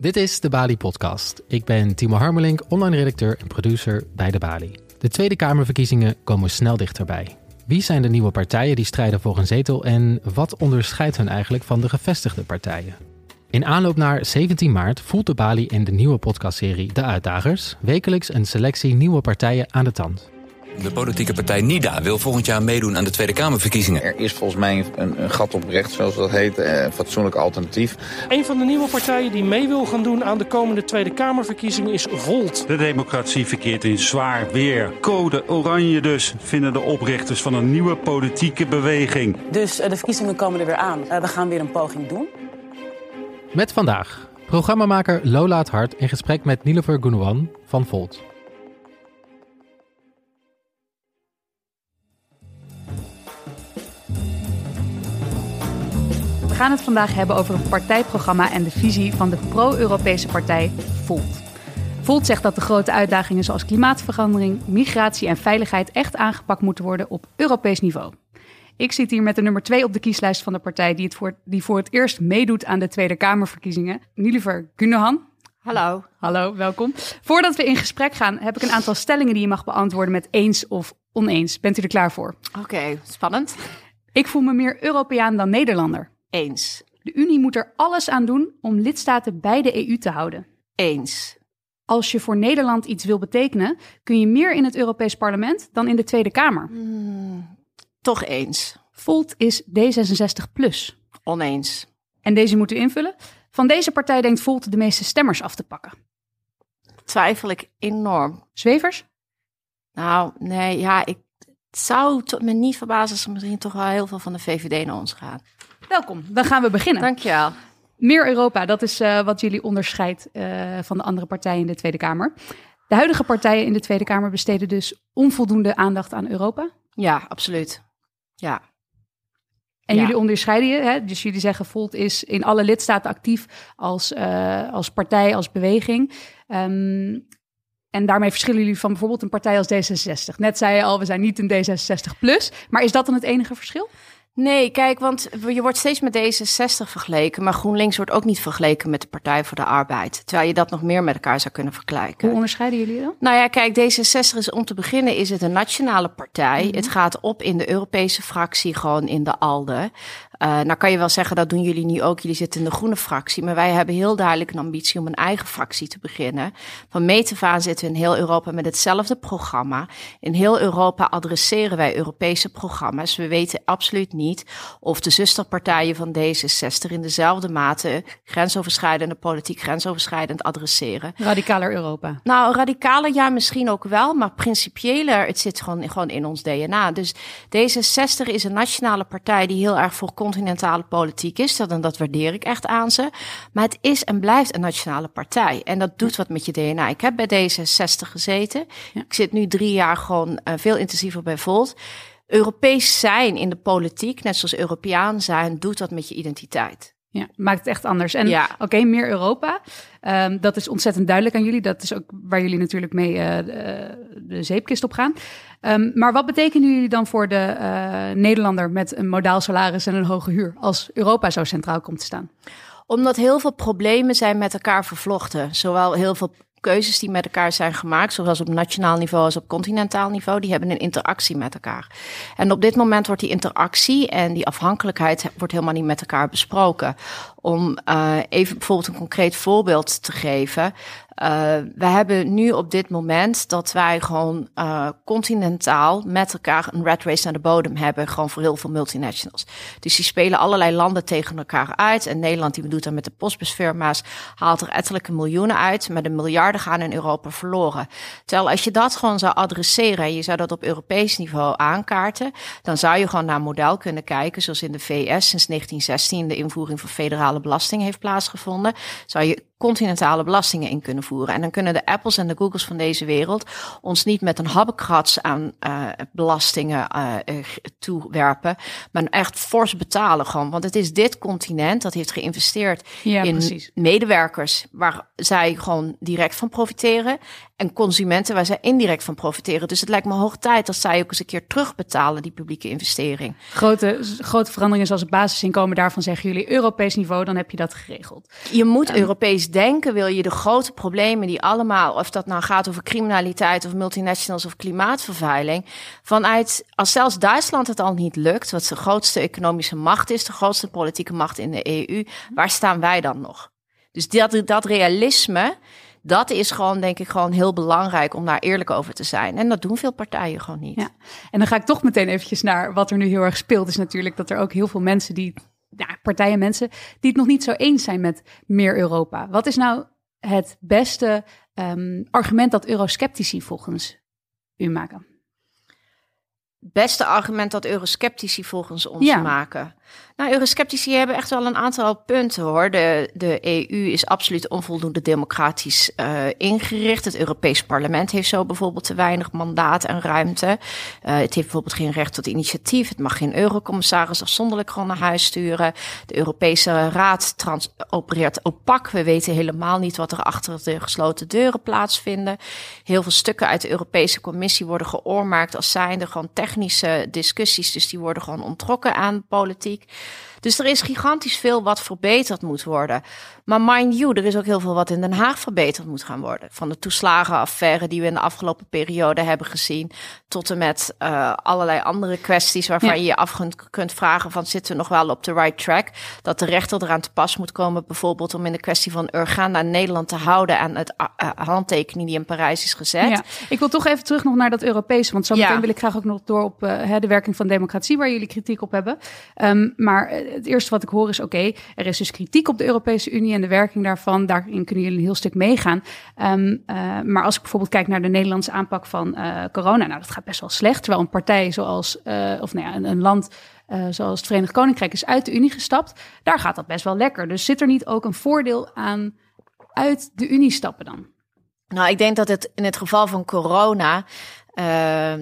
Dit is de Bali Podcast. Ik ben Timo Harmelink, online redacteur en producer bij de Bali. De Tweede Kamerverkiezingen komen snel dichterbij. Wie zijn de nieuwe partijen die strijden voor een zetel en wat onderscheidt hen eigenlijk van de gevestigde partijen? In aanloop naar 17 maart voelt de Bali in de nieuwe podcastserie De Uitdagers wekelijks een selectie nieuwe partijen aan de tand. De politieke partij NIDA wil volgend jaar meedoen aan de Tweede Kamerverkiezingen. Er is volgens mij een, een gat op recht, zoals dat heet, eh, een fatsoenlijk alternatief. Een van de nieuwe partijen die mee wil gaan doen aan de komende Tweede Kamerverkiezingen is Volt. De democratie verkeert in zwaar weer. Code oranje dus, vinden de oprichters van een nieuwe politieke beweging. Dus uh, de verkiezingen komen er weer aan. Uh, we gaan weer een poging doen. Met vandaag programmamaker Lola het Hart in gesprek met Nilofer Gunwan van Volt. Gaan het vandaag hebben over het partijprogramma en de visie van de pro-Europese partij Volt. Volt zegt dat de grote uitdagingen zoals klimaatverandering, migratie en veiligheid echt aangepakt moeten worden op Europees niveau. Ik zit hier met de nummer 2 op de kieslijst van de partij die, het voor, die voor het eerst meedoet aan de Tweede Kamerverkiezingen, Niliver Gunahan. Hallo. Hallo, welkom. Voordat we in gesprek gaan, heb ik een aantal stellingen die je mag beantwoorden met eens of oneens. Bent u er klaar voor? Oké, spannend. Ik voel me meer Europeaan dan Nederlander. Eens. De Unie moet er alles aan doen om lidstaten bij de EU te houden. Eens. Als je voor Nederland iets wil betekenen, kun je meer in het Europees Parlement dan in de Tweede Kamer. Hmm, toch eens. Volt is D66 plus. Oneens. En deze moet u invullen. Van deze partij denkt Volt de meeste stemmers af te pakken. Twijfel ik enorm. Zwevers? Nou, nee, ja, ik het zou me niet verbazen als er misschien toch wel heel veel van de VVD naar ons gaat. Welkom, dan gaan we beginnen. Dankjewel. Meer Europa, dat is uh, wat jullie onderscheidt uh, van de andere partijen in de Tweede Kamer. De huidige partijen in de Tweede Kamer besteden dus onvoldoende aandacht aan Europa? Ja, absoluut. Ja. En Ja. jullie onderscheiden je, hè? dus jullie zeggen Volt is in alle lidstaten actief als, uh, als partij, als beweging. Um, en daarmee verschillen jullie van bijvoorbeeld een partij als D66. Net zei je al, we zijn niet een D66 plus. Maar is dat dan het enige verschil? Nee, kijk, want je wordt steeds met D66 vergeleken, maar GroenLinks wordt ook niet vergeleken met de Partij voor de Arbeid. Terwijl je dat nog meer met elkaar zou kunnen vergelijken. Hoe onderscheiden jullie dan? Nou ja, kijk, D66 is om te beginnen is het een nationale partij. Mhm. Het gaat op in de Europese fractie, gewoon in de ALDE. Uh, nou kan je wel zeggen, dat doen jullie nu ook. Jullie zitten in de groene fractie. Maar wij hebben heel duidelijk een ambitie om een eigen fractie te beginnen. Van meet af aan zitten we in heel Europa met hetzelfde programma. In heel Europa adresseren wij Europese programma's. We weten absoluut niet of de zusterpartijen van D66 in dezelfde mate grensoverschrijdende politiek grensoverschrijdend adresseren. Radicaler Europa. Nou, radicaler ja, misschien ook wel. Maar principiëler, het zit gewoon, gewoon in ons DNA. Dus D66 is een nationale partij die heel erg voor continentale politiek is. Dat, en dat waardeer ik echt aan ze. Maar het is en blijft een nationale partij. En dat doet wat met je DNA. Ik heb bij D66 gezeten. Ja. Ik zit nu drie jaar gewoon uh, veel intensiever bij Volt. Europees zijn in de politiek, net zoals Europeaan zijn, doet dat met je identiteit. Ja, maakt het echt anders. En Ja. oké, okay, meer Europa. Um, dat is ontzettend duidelijk aan jullie. Dat is ook waar jullie natuurlijk mee uh, de, de zeepkist op gaan. Um, maar wat betekenen jullie dan voor de uh, Nederlander met een modaal salaris en een hoge huur als Europa zo centraal komt te staan? Omdat heel veel problemen zijn met elkaar vervlochten. Zowel heel veel keuzes die met elkaar zijn gemaakt, zowel op nationaal niveau als op continentaal niveau, die hebben een interactie met elkaar. En op dit moment wordt die interactie en die afhankelijkheid wordt helemaal niet met elkaar besproken. Om uh, even bijvoorbeeld een concreet voorbeeld te geven. Uh, we hebben nu op dit moment dat wij gewoon uh, continentaal met elkaar een red race naar de bodem hebben. Gewoon voor heel veel multinationals. Dus die spelen allerlei landen tegen elkaar uit. En Nederland, die doet dat met de postbusfirma's, haalt er ettelijke miljoenen uit. Maar de miljarden gaan in Europa verloren. Terwijl als je dat gewoon zou adresseren en je zou dat op Europees niveau aankaarten, dan zou je gewoon naar een model kunnen kijken, zoals in de VS sinds 1916 de invoering van federale belasting heeft plaatsgevonden. Zou je continentale belastingen in kunnen voeren. En dan kunnen de Apples en de Googles van deze wereld ons niet met een habbekrats aan uh, belastingen uh, toewerpen, maar echt fors betalen gewoon. Want het is dit continent dat heeft geïnvesteerd ja, in precies. medewerkers waar zij gewoon direct van profiteren en consumenten waar zij indirect van profiteren. Dus het lijkt me hoog tijd dat zij ook eens een keer terugbetalen, die publieke investering. Grote, grote veranderingen zoals het basisinkomen, daarvan zeggen jullie Europees niveau, dan heb je dat geregeld. Je moet ja. Europees Europees denken wil je de grote problemen die allemaal, of dat nou gaat over criminaliteit of multinationals of klimaatvervuiling, vanuit, als zelfs Duitsland het al niet lukt, wat de grootste economische macht is, de grootste politieke macht in de EU, waar staan wij dan nog? Dus dat, dat realisme, dat is gewoon, denk ik, gewoon heel belangrijk om daar eerlijk over te zijn. En dat doen veel partijen gewoon niet. En dan ga ik toch meteen eventjes naar wat er nu heel erg speelt. Is natuurlijk dat er ook heel veel mensen die, ja, partijen, mensen, die het nog niet zo eens zijn met meer Europa. Wat is nou het beste um, argument dat eurosceptici volgens u maken? Beste argument dat eurosceptici volgens ons ja. maken. Nou, eurosceptici hebben echt wel een aantal punten hoor. De, de EU is absoluut onvoldoende democratisch uh, ingericht. Het Europees Parlement heeft zo bijvoorbeeld te weinig mandaat en ruimte. Uh, het heeft bijvoorbeeld geen recht tot initiatief. Het mag geen eurocommissaris afzonderlijk gewoon naar huis sturen. De Europese Raad trans opereert opak. We weten helemaal niet wat er achter de gesloten deuren plaatsvinden. Heel veel stukken uit de Europese Commissie worden geoormaakt als zijnde gewoon technische discussies. Dus die worden gewoon ontrokken aan politiek. week. Dus er is gigantisch veel wat verbeterd moet worden. Maar mind you, er is ook heel veel wat in Den Haag verbeterd moet gaan worden. Van de toeslagenaffaire die we in de afgelopen periode hebben gezien. Tot en met uh, allerlei andere kwesties waarvan ja. je je af kunt, kunt vragen van zitten we nog wel op de right track. Dat de rechter eraan te pas moet komen bijvoorbeeld om in de kwestie van Urganda Nederland te houden aan het uh, handtekening die in Parijs is gezet. Ja. Ik wil toch even terug nog naar dat Europese, want zo meteen ja. wil ik graag ook nog door op uh, de werking van democratie waar jullie kritiek op hebben. Um, maar het eerste wat ik hoor is oké, er is dus kritiek op de Europese Unie en de werking daarvan. Daarin kunnen jullie een heel stuk meegaan. Um, uh, maar als ik bijvoorbeeld kijk naar de Nederlandse aanpak van uh, corona, nou dat gaat best wel slecht. Terwijl een partij zoals, uh, of nou ja, een, land zoals het Verenigd Koninkrijk is uit de Unie gestapt, daar gaat dat best wel lekker. Dus zit er niet ook een voordeel aan uit de Unie stappen dan? Nou, ik denk dat het in het geval van corona. Uh,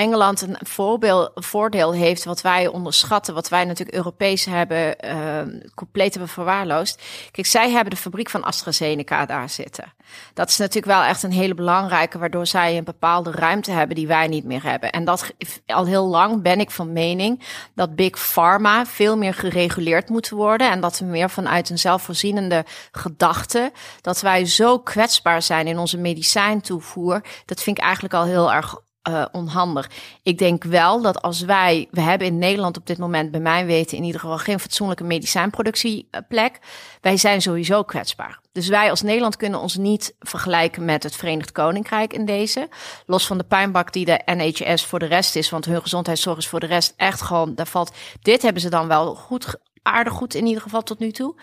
Engeland een voorbeeld, voordeel heeft wat wij onderschatten, wat wij natuurlijk Europees hebben, uh, compleet hebben verwaarloosd. Kijk, zij hebben de fabriek van AstraZeneca daar zitten. Dat is natuurlijk wel echt een hele belangrijke, waardoor zij een bepaalde ruimte hebben die wij niet meer hebben. En dat al heel lang ben ik van mening dat Big Pharma veel meer gereguleerd moet worden. En dat we meer vanuit een zelfvoorzienende gedachte, dat wij zo kwetsbaar zijn in onze medicijntoevoer. Dat vind ik eigenlijk al heel erg uh, onhandig. Ik denk wel dat als wij, we hebben in Nederland op dit moment, bij mij weten, in ieder geval geen fatsoenlijke medicijnproductieplek. Wij zijn sowieso kwetsbaar. Dus wij als Nederland kunnen ons niet vergelijken met het Verenigd Koninkrijk in deze. Los van de pijnbak die de NHS voor de rest is, want hun gezondheidszorg is voor de rest echt gewoon, daar valt, dit hebben ze dan wel goed, aardig goed in ieder geval tot nu toe.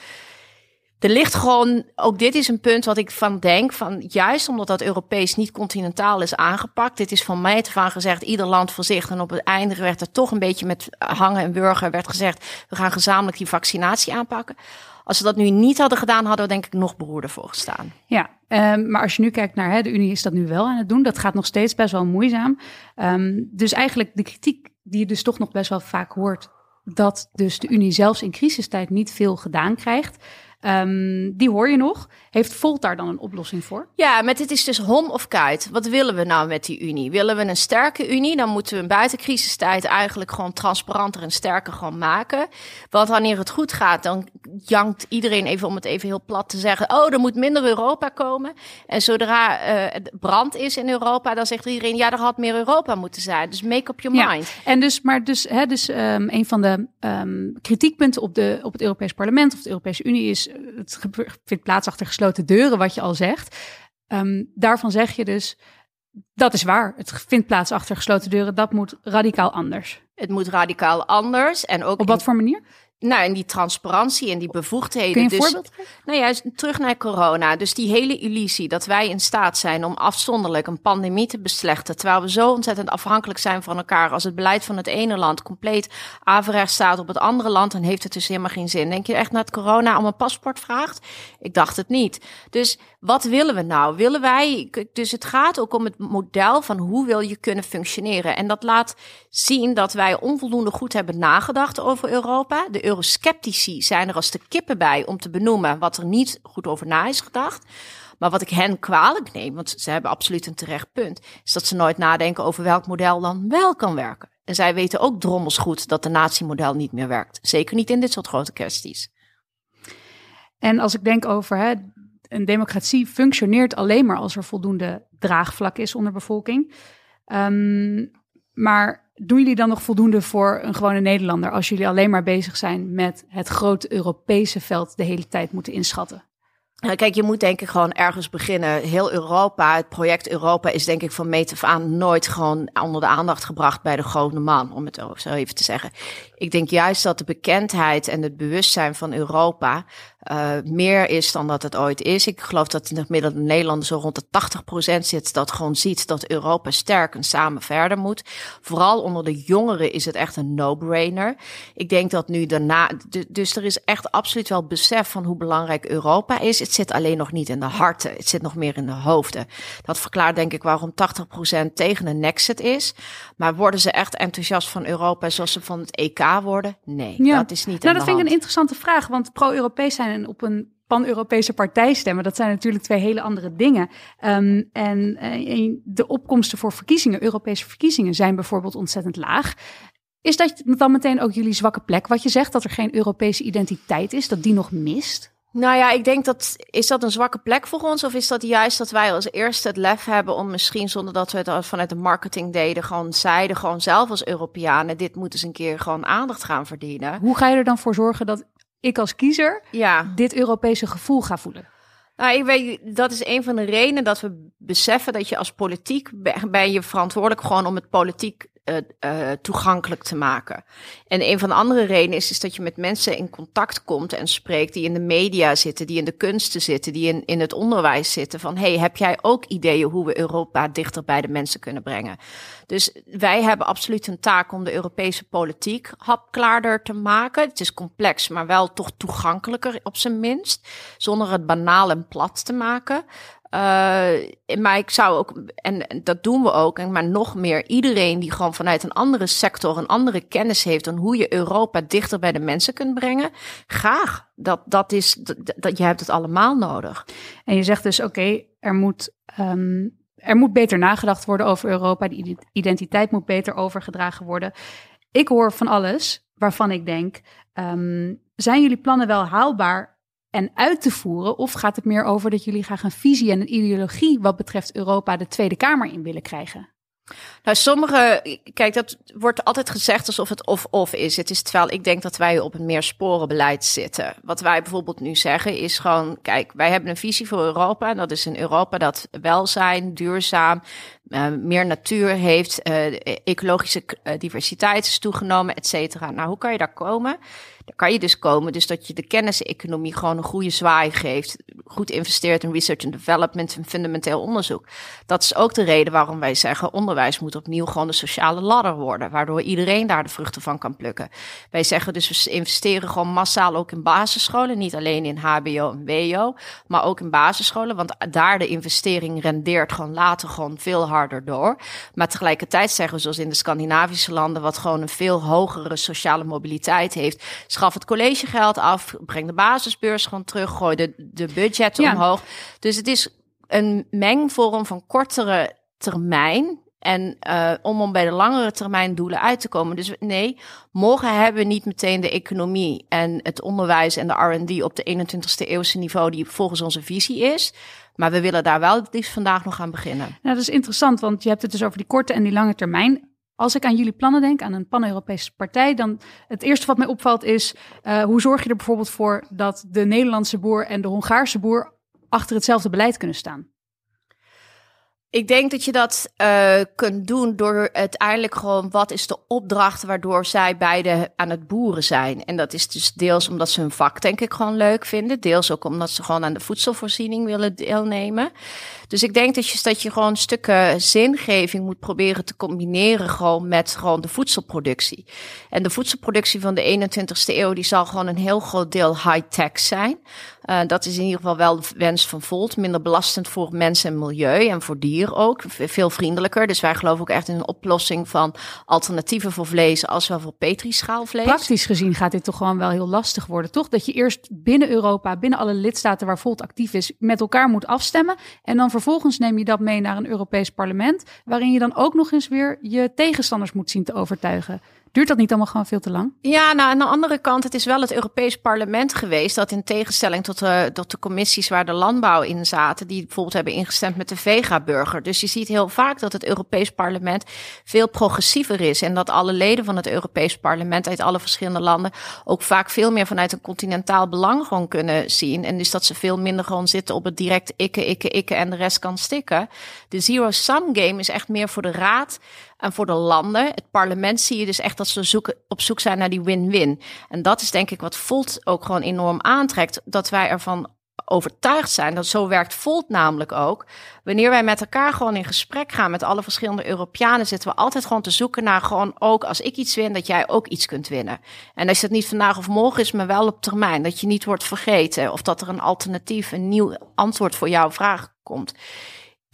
Er ligt gewoon, ook dit is een punt wat ik van denk, van juist omdat dat Europees niet continentaal is aangepakt. Dit is van mij te van gezegd, ieder land voor zich. En op het einde werd er toch een beetje met hangen en burger werd gezegd, we gaan gezamenlijk die vaccinatie aanpakken. Als we dat nu niet hadden gedaan, hadden we denk ik nog beroerder voor gestaan. Ja, um, maar als je nu kijkt naar hè, de Unie is dat nu wel aan het doen. Dat gaat nog steeds best wel moeizaam. Um, dus eigenlijk de kritiek die je dus toch nog best wel vaak hoort, dat dus de Unie zelfs in crisistijd niet veel gedaan krijgt. Um, die hoor je nog. Heeft Volt daar dan een oplossing voor? Ja, met dit is dus hom of kuit. Wat willen we nou met die Unie? Willen we een sterke Unie? Dan moeten we een buitencrisistijd eigenlijk gewoon transparanter en sterker gaan maken. Want wanneer het goed gaat, dan jankt iedereen even om het even heel plat te zeggen. Oh, er moet minder Europa komen. En zodra uh, het brand is in Europa, dan zegt iedereen: ja, er had meer Europa moeten zijn. Dus make up your mind. Ja, en dus, maar dus, hè, dus um, een van de um, kritiekpunten op, de, op het Europees Parlement of de Europese Unie is het vindt plaats achter gesloten deuren, wat je al zegt. Um, daarvan zeg je dus, dat is waar. Het vindt plaats achter gesloten deuren. Dat moet radicaal anders. Het moet radicaal anders. En ook Op wat voor manier? Nou, en die transparantie en die bevoegdheden. Kun je een dus, voorbeeld geven? Nou ja, terug naar corona. Dus die hele illusie dat wij in staat zijn om afzonderlijk een pandemie te beslechten. Terwijl we zo ontzettend afhankelijk zijn van elkaar. Als het beleid van het ene land compleet averechts staat op het andere land, dan heeft het dus helemaal geen zin. Denk je echt dat corona om een paspoort vraagt? Ik dacht het niet. Dus wat willen we nou? Willen wij, dus het gaat ook om het model van hoe wil je kunnen functioneren. En dat laat zien dat wij onvoldoende goed hebben nagedacht over Europa. De eurosceptici zijn er als de kippen bij om te benoemen wat er niet goed over na is gedacht. Maar wat ik hen kwalijk neem, want ze hebben absoluut een terecht punt, is dat ze nooit nadenken over welk model dan wel kan werken. En zij weten ook drommels goed dat de natiemodel niet meer werkt. Zeker niet in dit soort grote kwesties. En als ik denk over hè, een democratie functioneert alleen maar als er voldoende draagvlak is onder bevolking. Ehm, maar doen jullie dan nog voldoende voor een gewone Nederlander als jullie alleen maar bezig zijn met het grote Europese veld de hele tijd moeten inschatten? Nou, kijk, je moet denk ik gewoon ergens beginnen. Heel Europa, het project Europa is denk ik van meet af aan nooit gewoon onder de aandacht gebracht bij de grote man, om het zo even te zeggen. Ik denk juist dat de bekendheid en het bewustzijn van Europa uh, meer is dan dat het ooit is. Ik geloof dat in het gemiddelde Nederlander zo rond de 80% zit dat gewoon ziet dat Europa sterk en samen verder moet. Vooral onder de jongeren is het echt een no-brainer. Ik denk dat nu daarna, dus er is echt absoluut wel besef van hoe belangrijk Europa is. Het zit alleen nog niet in de harten, het zit nog meer in de hoofden. Dat verklaart denk ik waarom 80% tegen een Nexit is. Maar worden ze echt enthousiast van Europa zoals ze van het EK worden? Nee, ja. dat is niet Nou, dat vind ik een interessante vraag, want pro-Europees zijn en op een pan-Europese partij stemmen, dat zijn natuurlijk twee hele andere dingen. Um, en uh, de opkomsten voor verkiezingen, Europese verkiezingen, zijn bijvoorbeeld ontzettend laag. Is dat dan meteen ook jullie zwakke plek, wat je zegt, dat er geen Europese identiteit is, dat die nog mist? Nou ja, ik denk dat is dat een zwakke plek voor ons, of is dat juist dat wij als eerste het lef hebben om misschien zonder dat we het vanuit de marketing deden, gewoon zeiden, gewoon zelf als Europeanen, dit moet eens een keer gewoon aandacht gaan verdienen. Hoe ga je er dan voor zorgen dat ik als kiezer ja. dit Europese gevoel ga voelen? Nou, ik weet, dat is een van de redenen dat we beseffen dat je als politiek ben je verantwoordelijk gewoon om het politiek uh, uh, toegankelijk te maken. En een van de andere redenen is, is dat je met mensen in contact komt en spreekt die in de media zitten, die in de kunsten zitten, die in, in het onderwijs zitten. Van hey, heb jij ook ideeën hoe we Europa dichter bij de mensen kunnen brengen? Dus wij hebben absoluut een taak om de Europese politiek hapklaarder te maken. Het is complex, maar wel toch toegankelijker op zijn minst. Zonder het banaal en plat te maken. Uh, maar ik zou ook, en dat doen we ook, maar nog meer, iedereen die gewoon vanuit een andere sector, een andere kennis heeft dan hoe je Europa dichter bij de mensen kunt brengen, graag. Dat, dat is, dat, je hebt het allemaal nodig. En je zegt dus, oké, er moet um, er moet beter nagedacht worden over Europa. De identiteit moet beter overgedragen worden. Ik hoor van alles waarvan ik denk: um, zijn jullie plannen wel haalbaar en uit te voeren? Of gaat het meer over dat jullie graag een visie en een ideologie wat betreft Europa de Tweede Kamer in willen krijgen? Nou, sommige, kijk, dat wordt altijd gezegd alsof het of-of is. Het is terwijl ik denk dat wij op een meer sporenbeleid zitten. Wat wij bijvoorbeeld nu zeggen is gewoon, kijk, wij hebben een visie voor Europa. En dat is een Europa dat welzijn, duurzaam, uh, meer natuur heeft, uh, ecologische uh, diversiteit is toegenomen, et cetera. Nou, hoe kan je daar komen? Daar kan je dus komen, dus dat je de kenniseconomie gewoon een goede zwaai geeft. Goed investeert in research and development en fundamenteel onderzoek. Dat is ook de reden waarom wij zeggen, onderwijs moet opnieuw gewoon de sociale ladder worden. Waardoor iedereen daar de vruchten van kan plukken. Wij zeggen dus, we investeren gewoon massaal ook in basisscholen. Niet alleen in HBO en WO, maar ook in basisscholen. Want daar de investering rendeert gewoon later gewoon veel harder harder door. Maar tegelijkertijd zeggen we, zoals in de Scandinavische landen, wat gewoon een veel hogere sociale mobiliteit heeft. Schaf het collegegeld af, breng de basisbeurs gewoon terug, gooi de, de budgetten ja. omhoog. Dus het is een mengvorm van kortere termijn en uh, om om bij de langere termijn doelen uit te komen. Dus nee, morgen hebben we niet meteen de economie en het onderwijs en de R&D op de 21ste eeuwse niveau die volgens onze visie is. Maar we willen daar wel het liefst vandaag nog aan beginnen. Nou, dat is interessant, want je hebt het dus over die korte en die lange termijn. Als ik aan jullie plannen denk, aan een pan-Europese partij, dan het eerste wat mij opvalt is, uh, hoe zorg je er bijvoorbeeld voor dat de Nederlandse boer en de Hongaarse boer achter hetzelfde beleid kunnen staan? Ik denk dat je dat uh, kunt doen door uiteindelijk gewoon wat is de opdracht waardoor zij beide aan het boeren zijn. En dat is dus deels omdat ze hun vak denk ik gewoon leuk vinden. Deels ook omdat ze gewoon aan de voedselvoorziening willen deelnemen. Dus ik denk dat je, dat je gewoon stukken zingeving moet proberen te combineren gewoon met gewoon de voedselproductie. En de voedselproductie van de 21ste eeuw die zal gewoon een heel groot deel high-tech zijn. Uh, dat is in ieder geval wel de wens van Volt. Minder belastend voor mensen en milieu en voor dieren ook. Veel vriendelijker. Dus wij geloven ook echt in een oplossing van alternatieven voor vlees als wel voor petrischaalvlees. Praktisch gezien gaat dit toch gewoon wel heel lastig worden, toch? Dat je eerst binnen Europa, binnen alle lidstaten waar Volt actief is, met elkaar moet afstemmen. En dan vervolgens neem je dat mee naar een Europees parlement, waarin je dan ook nog eens weer je tegenstanders moet zien te overtuigen. Duurt dat niet allemaal gewoon veel te lang? Ja, nou aan de andere kant, het is wel het Europees Parlement geweest dat in tegenstelling tot de, tot de commissies waar de landbouw in zaten, die bijvoorbeeld hebben ingestemd met de Vega-burger. Dus je ziet heel vaak dat het Europees Parlement veel progressiever is en dat alle leden van het Europees Parlement uit alle verschillende landen ook vaak veel meer vanuit een continentaal belang gewoon kunnen zien. En dus dat ze veel minder gewoon zitten op het direct ikke, ikke, ikke en de rest kan stikken. De zero-sum game is echt meer voor de raad en voor de landen. Het parlement zie je dus echt dat ze zoeken, op zoek zijn naar die win-win. En dat is denk ik wat Volt ook gewoon enorm aantrekt. Dat wij ervan overtuigd zijn dat zo werkt Volt namelijk ook. Wanneer wij met elkaar gewoon in gesprek gaan met alle verschillende Europeanen, zitten we altijd gewoon te zoeken naar gewoon ook als ik iets win, dat jij ook iets kunt winnen. En als het niet vandaag of morgen is, maar wel op termijn. Dat je niet wordt vergeten of dat er een alternatief, een nieuw antwoord voor jouw vraag komt.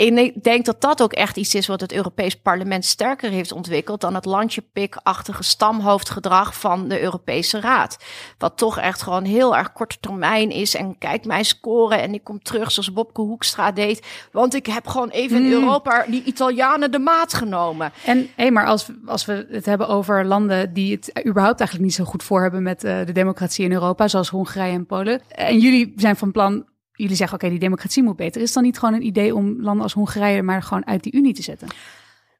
Ik denk dat dat ook echt iets is wat het Europees Parlement sterker heeft ontwikkeld dan het landje-pik-achtige stamhoofdgedrag van de Europese Raad. Wat toch echt gewoon heel erg korte termijn is. En kijk mij scoren en ik kom terug zoals Bobke Hoekstra deed. Want ik heb gewoon even in Hmm. Europa die Italianen de maat genomen. En hé, maar als, als we het hebben over landen die het überhaupt eigenlijk niet zo goed voor hebben met eh, de democratie in Europa, zoals Hongarije en Polen. En jullie zijn van plan, jullie zeggen oké, die democratie moet beter. Is het dan niet gewoon een idee om landen als Hongarije maar gewoon uit die Unie te zetten?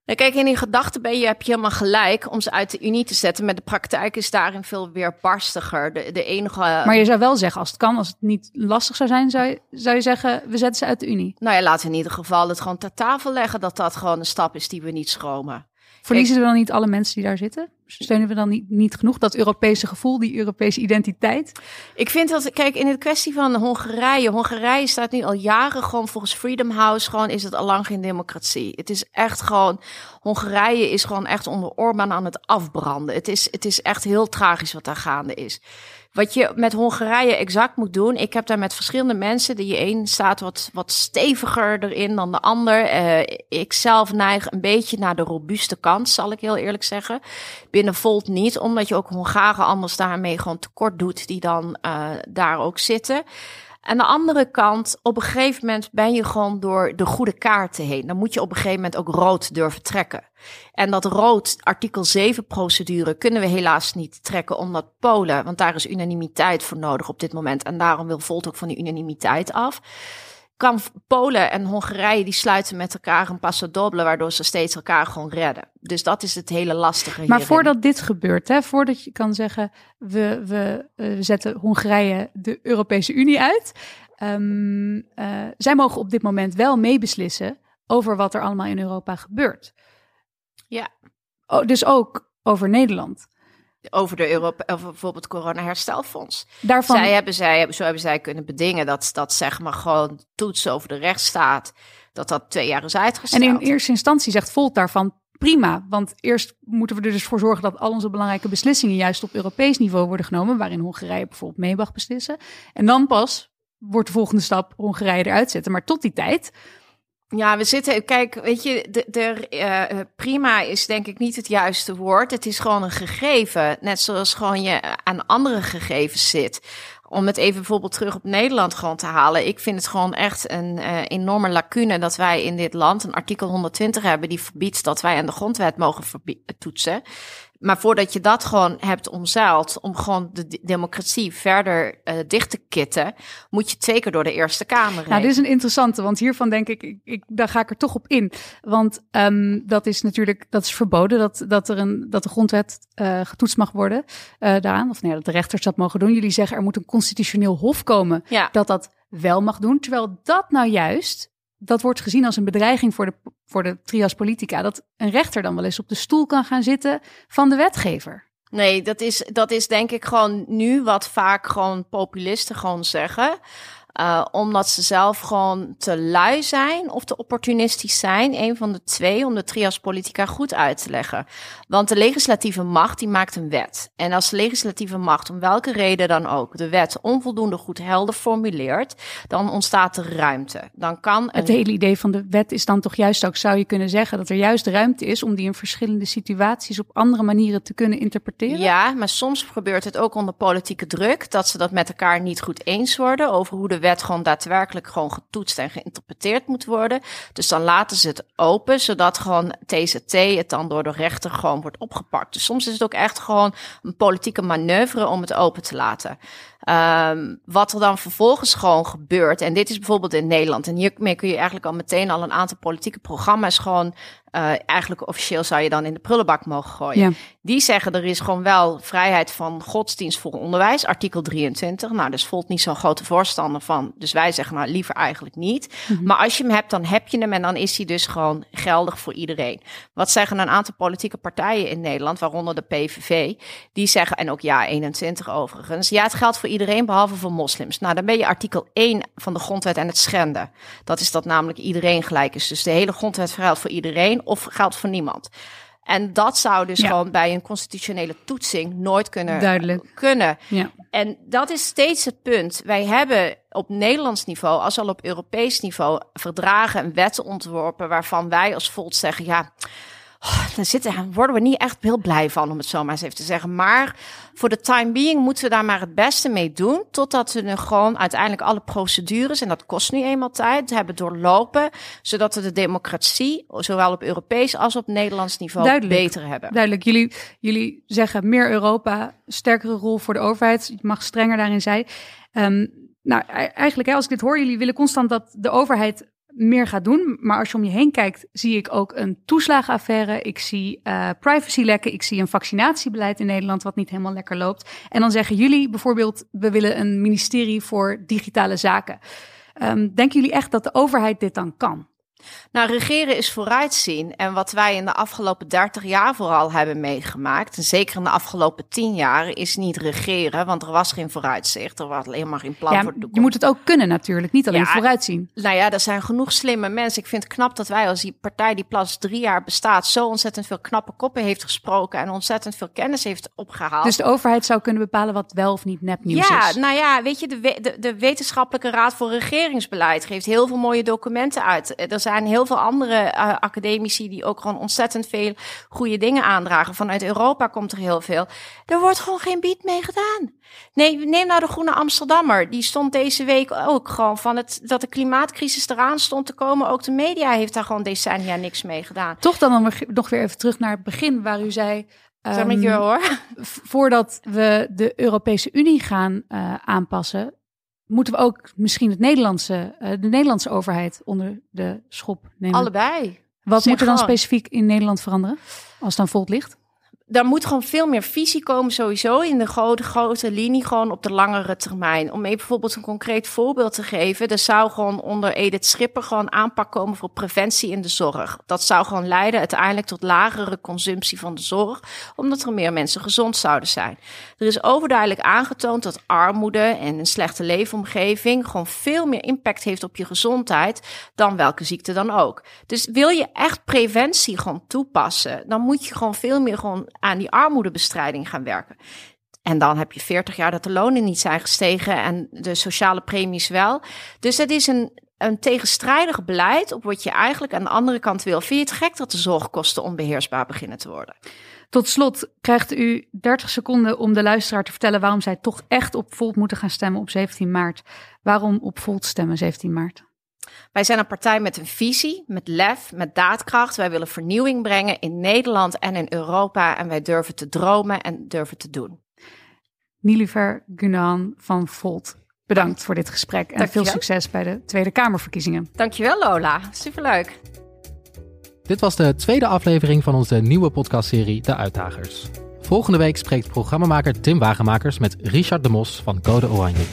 Nou, kijk, in die gedachte ben je, heb je helemaal gelijk om ze uit de Unie te zetten. Maar de praktijk is daarin veel weerbarstiger. De, de enige. Maar je zou wel zeggen, als het kan, als het niet lastig zou zijn, zou je, zou je zeggen, we zetten ze uit de Unie. Nou ja, laten we in ieder geval het gewoon ter tafel leggen dat dat gewoon een stap is die we niet schromen. Verliezen we dan niet alle mensen die daar zitten? Steunen we dan niet, niet genoeg dat Europese gevoel, die Europese identiteit? Ik vind dat, kijk, in de kwestie van Hongarije. Hongarije staat nu al jaren gewoon volgens Freedom House. Gewoon is het al lang geen democratie. Het is echt gewoon, Hongarije is gewoon echt onder Orbán aan het afbranden. Het is, het is echt heel tragisch wat daar gaande is. Wat je met Hongarije exact moet doen. Ik heb daar met verschillende mensen. Die een staat wat, wat steviger erin dan de ander. Uh, ik zelf neig een beetje naar de robuuste kant, zal ik heel eerlijk zeggen. Binnen Volt niet, omdat je ook Hongaren anders daarmee gewoon tekort doet, die dan uh, daar ook zitten. Aan de andere kant, op een gegeven moment ben je gewoon door de goede kaarten heen. Dan moet je op een gegeven moment ook rood durven trekken. En dat rood artikel 7 procedure kunnen we helaas niet trekken omdat Polen, want daar is unanimiteit voor nodig op dit moment. En daarom wil Volt ook van die unanimiteit af. Kan Polen en Hongarije die sluiten met elkaar een passo doble, waardoor ze steeds elkaar gewoon redden. Dus dat is het hele lastige. Maar hierin. voordat dit gebeurt, hè, voordat je kan zeggen, we, we, we zetten Hongarije de Europese Unie uit. Um, uh, zij mogen op dit moment wel meebeslissen over wat er allemaal in Europa gebeurt. Ja. Oh, dus ook over Nederland. Over de Europa, over bijvoorbeeld corona-herstelfonds. Daarvan... Zij hebben, zij hebben, zo hebben zij kunnen bedingen dat, dat zeg maar gewoon toetsen over de rechtsstaat, dat dat twee jaar is uitgesteld. En in eerste instantie zegt Volt daarvan prima, want eerst moeten we er dus voor zorgen dat al onze belangrijke beslissingen juist op Europees niveau worden genomen, waarin Hongarije bijvoorbeeld mee mag beslissen. En dan pas wordt de volgende stap Hongarije eruit zetten. Maar tot die tijd ja, we zitten, kijk, weet je, de, de, uh, prima is denk ik niet het juiste woord. Het is gewoon een gegeven, net zoals gewoon je aan andere gegevens zit. Om het even bijvoorbeeld terug op Nederland gewoon te halen. Ik vind het gewoon echt een uh, enorme lacune dat wij in dit land een artikel 120 hebben die verbiedt dat wij aan de grondwet mogen toetsen. Maar voordat je dat gewoon hebt omzeild om gewoon de democratie verder uh, dicht te kitten, moet je twee keer door de Eerste Kamer heen. Nou, dit is een interessante, want hiervan denk ik, ik, ik daar ga ik er toch op in. Want um, dat is natuurlijk, dat is verboden, dat, dat, er een, dat de grondwet uh, getoetst mag worden uh, daaraan. Of nee, dat de rechters dat mogen doen. Jullie zeggen er moet een constitutioneel hof komen ja. dat dat wel mag doen. Terwijl dat nou juist dat wordt gezien als een bedreiging voor de, voor de trias politica. Dat een rechter dan wel eens op de stoel kan gaan zitten van de wetgever. Nee, dat is, dat is denk ik gewoon nu wat vaak gewoon populisten gewoon zeggen. Uh, omdat ze zelf gewoon te lui zijn of te opportunistisch zijn. Een van de twee, om de trias politica goed uit te leggen. Want de legislatieve macht, die maakt een wet. En als de legislatieve macht, om welke reden dan ook, de wet onvoldoende goed helder formuleert, dan ontstaat er ruimte. Dan kan een... Het hele idee van de wet is dan toch juist ook, zou je kunnen zeggen, dat er juist ruimte is om die in verschillende situaties op andere manieren te kunnen interpreteren? Ja, maar soms gebeurt het ook onder politieke druk, dat ze dat met elkaar niet goed eens worden over hoe de wet gewoon daadwerkelijk gewoon getoetst en geïnterpreteerd moet worden. Dus dan laten ze het open, zodat gewoon TZT het dan door de rechter gewoon wordt opgepakt. Dus soms is het ook echt gewoon een politieke manoeuvre om het open te laten. Um, wat er dan vervolgens gewoon gebeurt, en dit is bijvoorbeeld in Nederland, en hiermee kun je eigenlijk al meteen al een aantal politieke programma's gewoon uh, eigenlijk officieel zou je dan in de prullenbak mogen gooien. Ja. Die zeggen er is gewoon wel vrijheid van godsdienst voor onderwijs, artikel 23. Nou, dus Volt niet zo'n grote voorstander van. Dus wij zeggen nou liever eigenlijk niet. Mhm. Maar als je hem hebt, dan heb je hem en dan is hij dus gewoon geldig voor iedereen. Wat zeggen een aantal politieke partijen in Nederland, waaronder de PVV, die zeggen, en ook ja 21 overigens, ja het geldt voor iedereen behalve voor moslims. Nou, dan ben je artikel 1 van de grondwet en het schenden. Dat is dat namelijk iedereen gelijk is. Dus de hele grondwet geldt voor iedereen of geldt voor niemand. En dat zou dus gewoon bij een constitutionele toetsing nooit kunnen. Duidelijk. kunnen. Ja. En dat is steeds het punt. Wij hebben op Nederlands niveau, als al op Europees niveau, verdragen en wetten ontworpen waarvan wij als Volt zeggen, ja, oh, zitten, worden we niet echt heel blij van, om het zo maar eens even te zeggen. Maar voor de time being moeten we daar maar het beste mee doen. Totdat we nu gewoon uiteindelijk alle procedures, en dat kost nu eenmaal tijd, hebben doorlopen. Zodat we de democratie, zowel op Europees als op Nederlands niveau, beter hebben. Duidelijk. Jullie, jullie zeggen meer Europa, sterkere rol voor de overheid. Je mag strenger daarin zijn. Um, nou, e-, eigenlijk, hè, als ik dit hoor, jullie willen constant dat de overheid meer gaat doen. Maar als je om je heen kijkt, zie ik ook een toeslagenaffaire. Ik zie uh, privacylekken. Ik zie een vaccinatiebeleid in Nederland wat niet helemaal lekker loopt. En dan zeggen jullie bijvoorbeeld, we willen een ministerie voor digitale zaken. Um, denken jullie echt dat de overheid dit dan kan? Nou, regeren is vooruitzien. En wat wij in de afgelopen 30 jaar vooral hebben meegemaakt, en zeker in de afgelopen 10 jaar, is niet regeren, want er was geen vooruitzicht. Er was alleen maar geen plan ja, voor de Je moet het ook kunnen natuurlijk, niet alleen vooruitzien. Nou ja, er zijn genoeg slimme mensen. Ik vind het knap dat wij als die partij die pas drie jaar bestaat, zo ontzettend veel knappe koppen heeft gesproken en ontzettend veel kennis heeft opgehaald. Dus de overheid zou kunnen bepalen wat wel of niet nepnieuws ja, is? Ja, nou ja, weet je, de, de, de Wetenschappelijke Raad voor Regeringsbeleid geeft heel veel mooie documenten uit. Er zijn zijn heel veel andere uh, academici die ook gewoon ontzettend veel goede dingen aandragen. Vanuit Europa komt er heel veel. Er wordt gewoon geen bied mee gedaan. Nee, neem nou de Groene Amsterdammer. Die stond deze week ook gewoon van het dat de klimaatcrisis eraan stond te komen. Ook de media heeft daar gewoon decennia niks mee gedaan. Toch dan nog weer even terug naar het begin waar u zei. Um, hoor. Voordat we de Europese Unie gaan uh, aanpassen, moeten we ook misschien het Nederlandse, uh, de Nederlandse overheid onder de schop nemen? Allebei. Wat moet er dan specifiek in Nederland veranderen als het dan volt ligt? Daar moet gewoon veel meer visie komen sowieso in de grote, grote linie, gewoon op de langere termijn. Om even bijvoorbeeld een concreet voorbeeld te geven. Er zou gewoon onder Edith Schipper gewoon aanpak komen voor preventie in de zorg. Dat zou gewoon leiden uiteindelijk tot lagere consumptie van de zorg, omdat er meer mensen gezond zouden zijn. Er is overduidelijk aangetoond dat armoede en een slechte leefomgeving gewoon veel meer impact heeft op je gezondheid dan welke ziekte dan ook. Dus wil je echt preventie gewoon toepassen, dan moet je gewoon veel meer gewoon aan die armoedebestrijding gaan werken. En dan heb je 40 jaar dat de lonen niet zijn gestegen en de sociale premies wel. Dus het is een, een tegenstrijdig beleid op wat je eigenlijk aan de andere kant wil. Vind je het gek dat de zorgkosten onbeheersbaar beginnen te worden? Tot slot krijgt u 30 seconden om de luisteraar te vertellen waarom zij toch echt op Volt moeten gaan stemmen op 17 maart. Waarom op Volt stemmen 17 maart? Wij zijn een partij met een visie, met lef, met daadkracht. Wij willen vernieuwing brengen in Nederland en in Europa. En wij durven te dromen en durven te doen. Niliver Gunan van Volt, bedankt voor dit gesprek. En veel succes bij de Tweede Kamerverkiezingen. Dankjewel Lola, superleuk. Dit was de tweede aflevering van onze nieuwe podcastserie De Uitdagers. Volgende week spreekt programmamaker Tim Wagemakers met Richard de Mos van Code Oranje.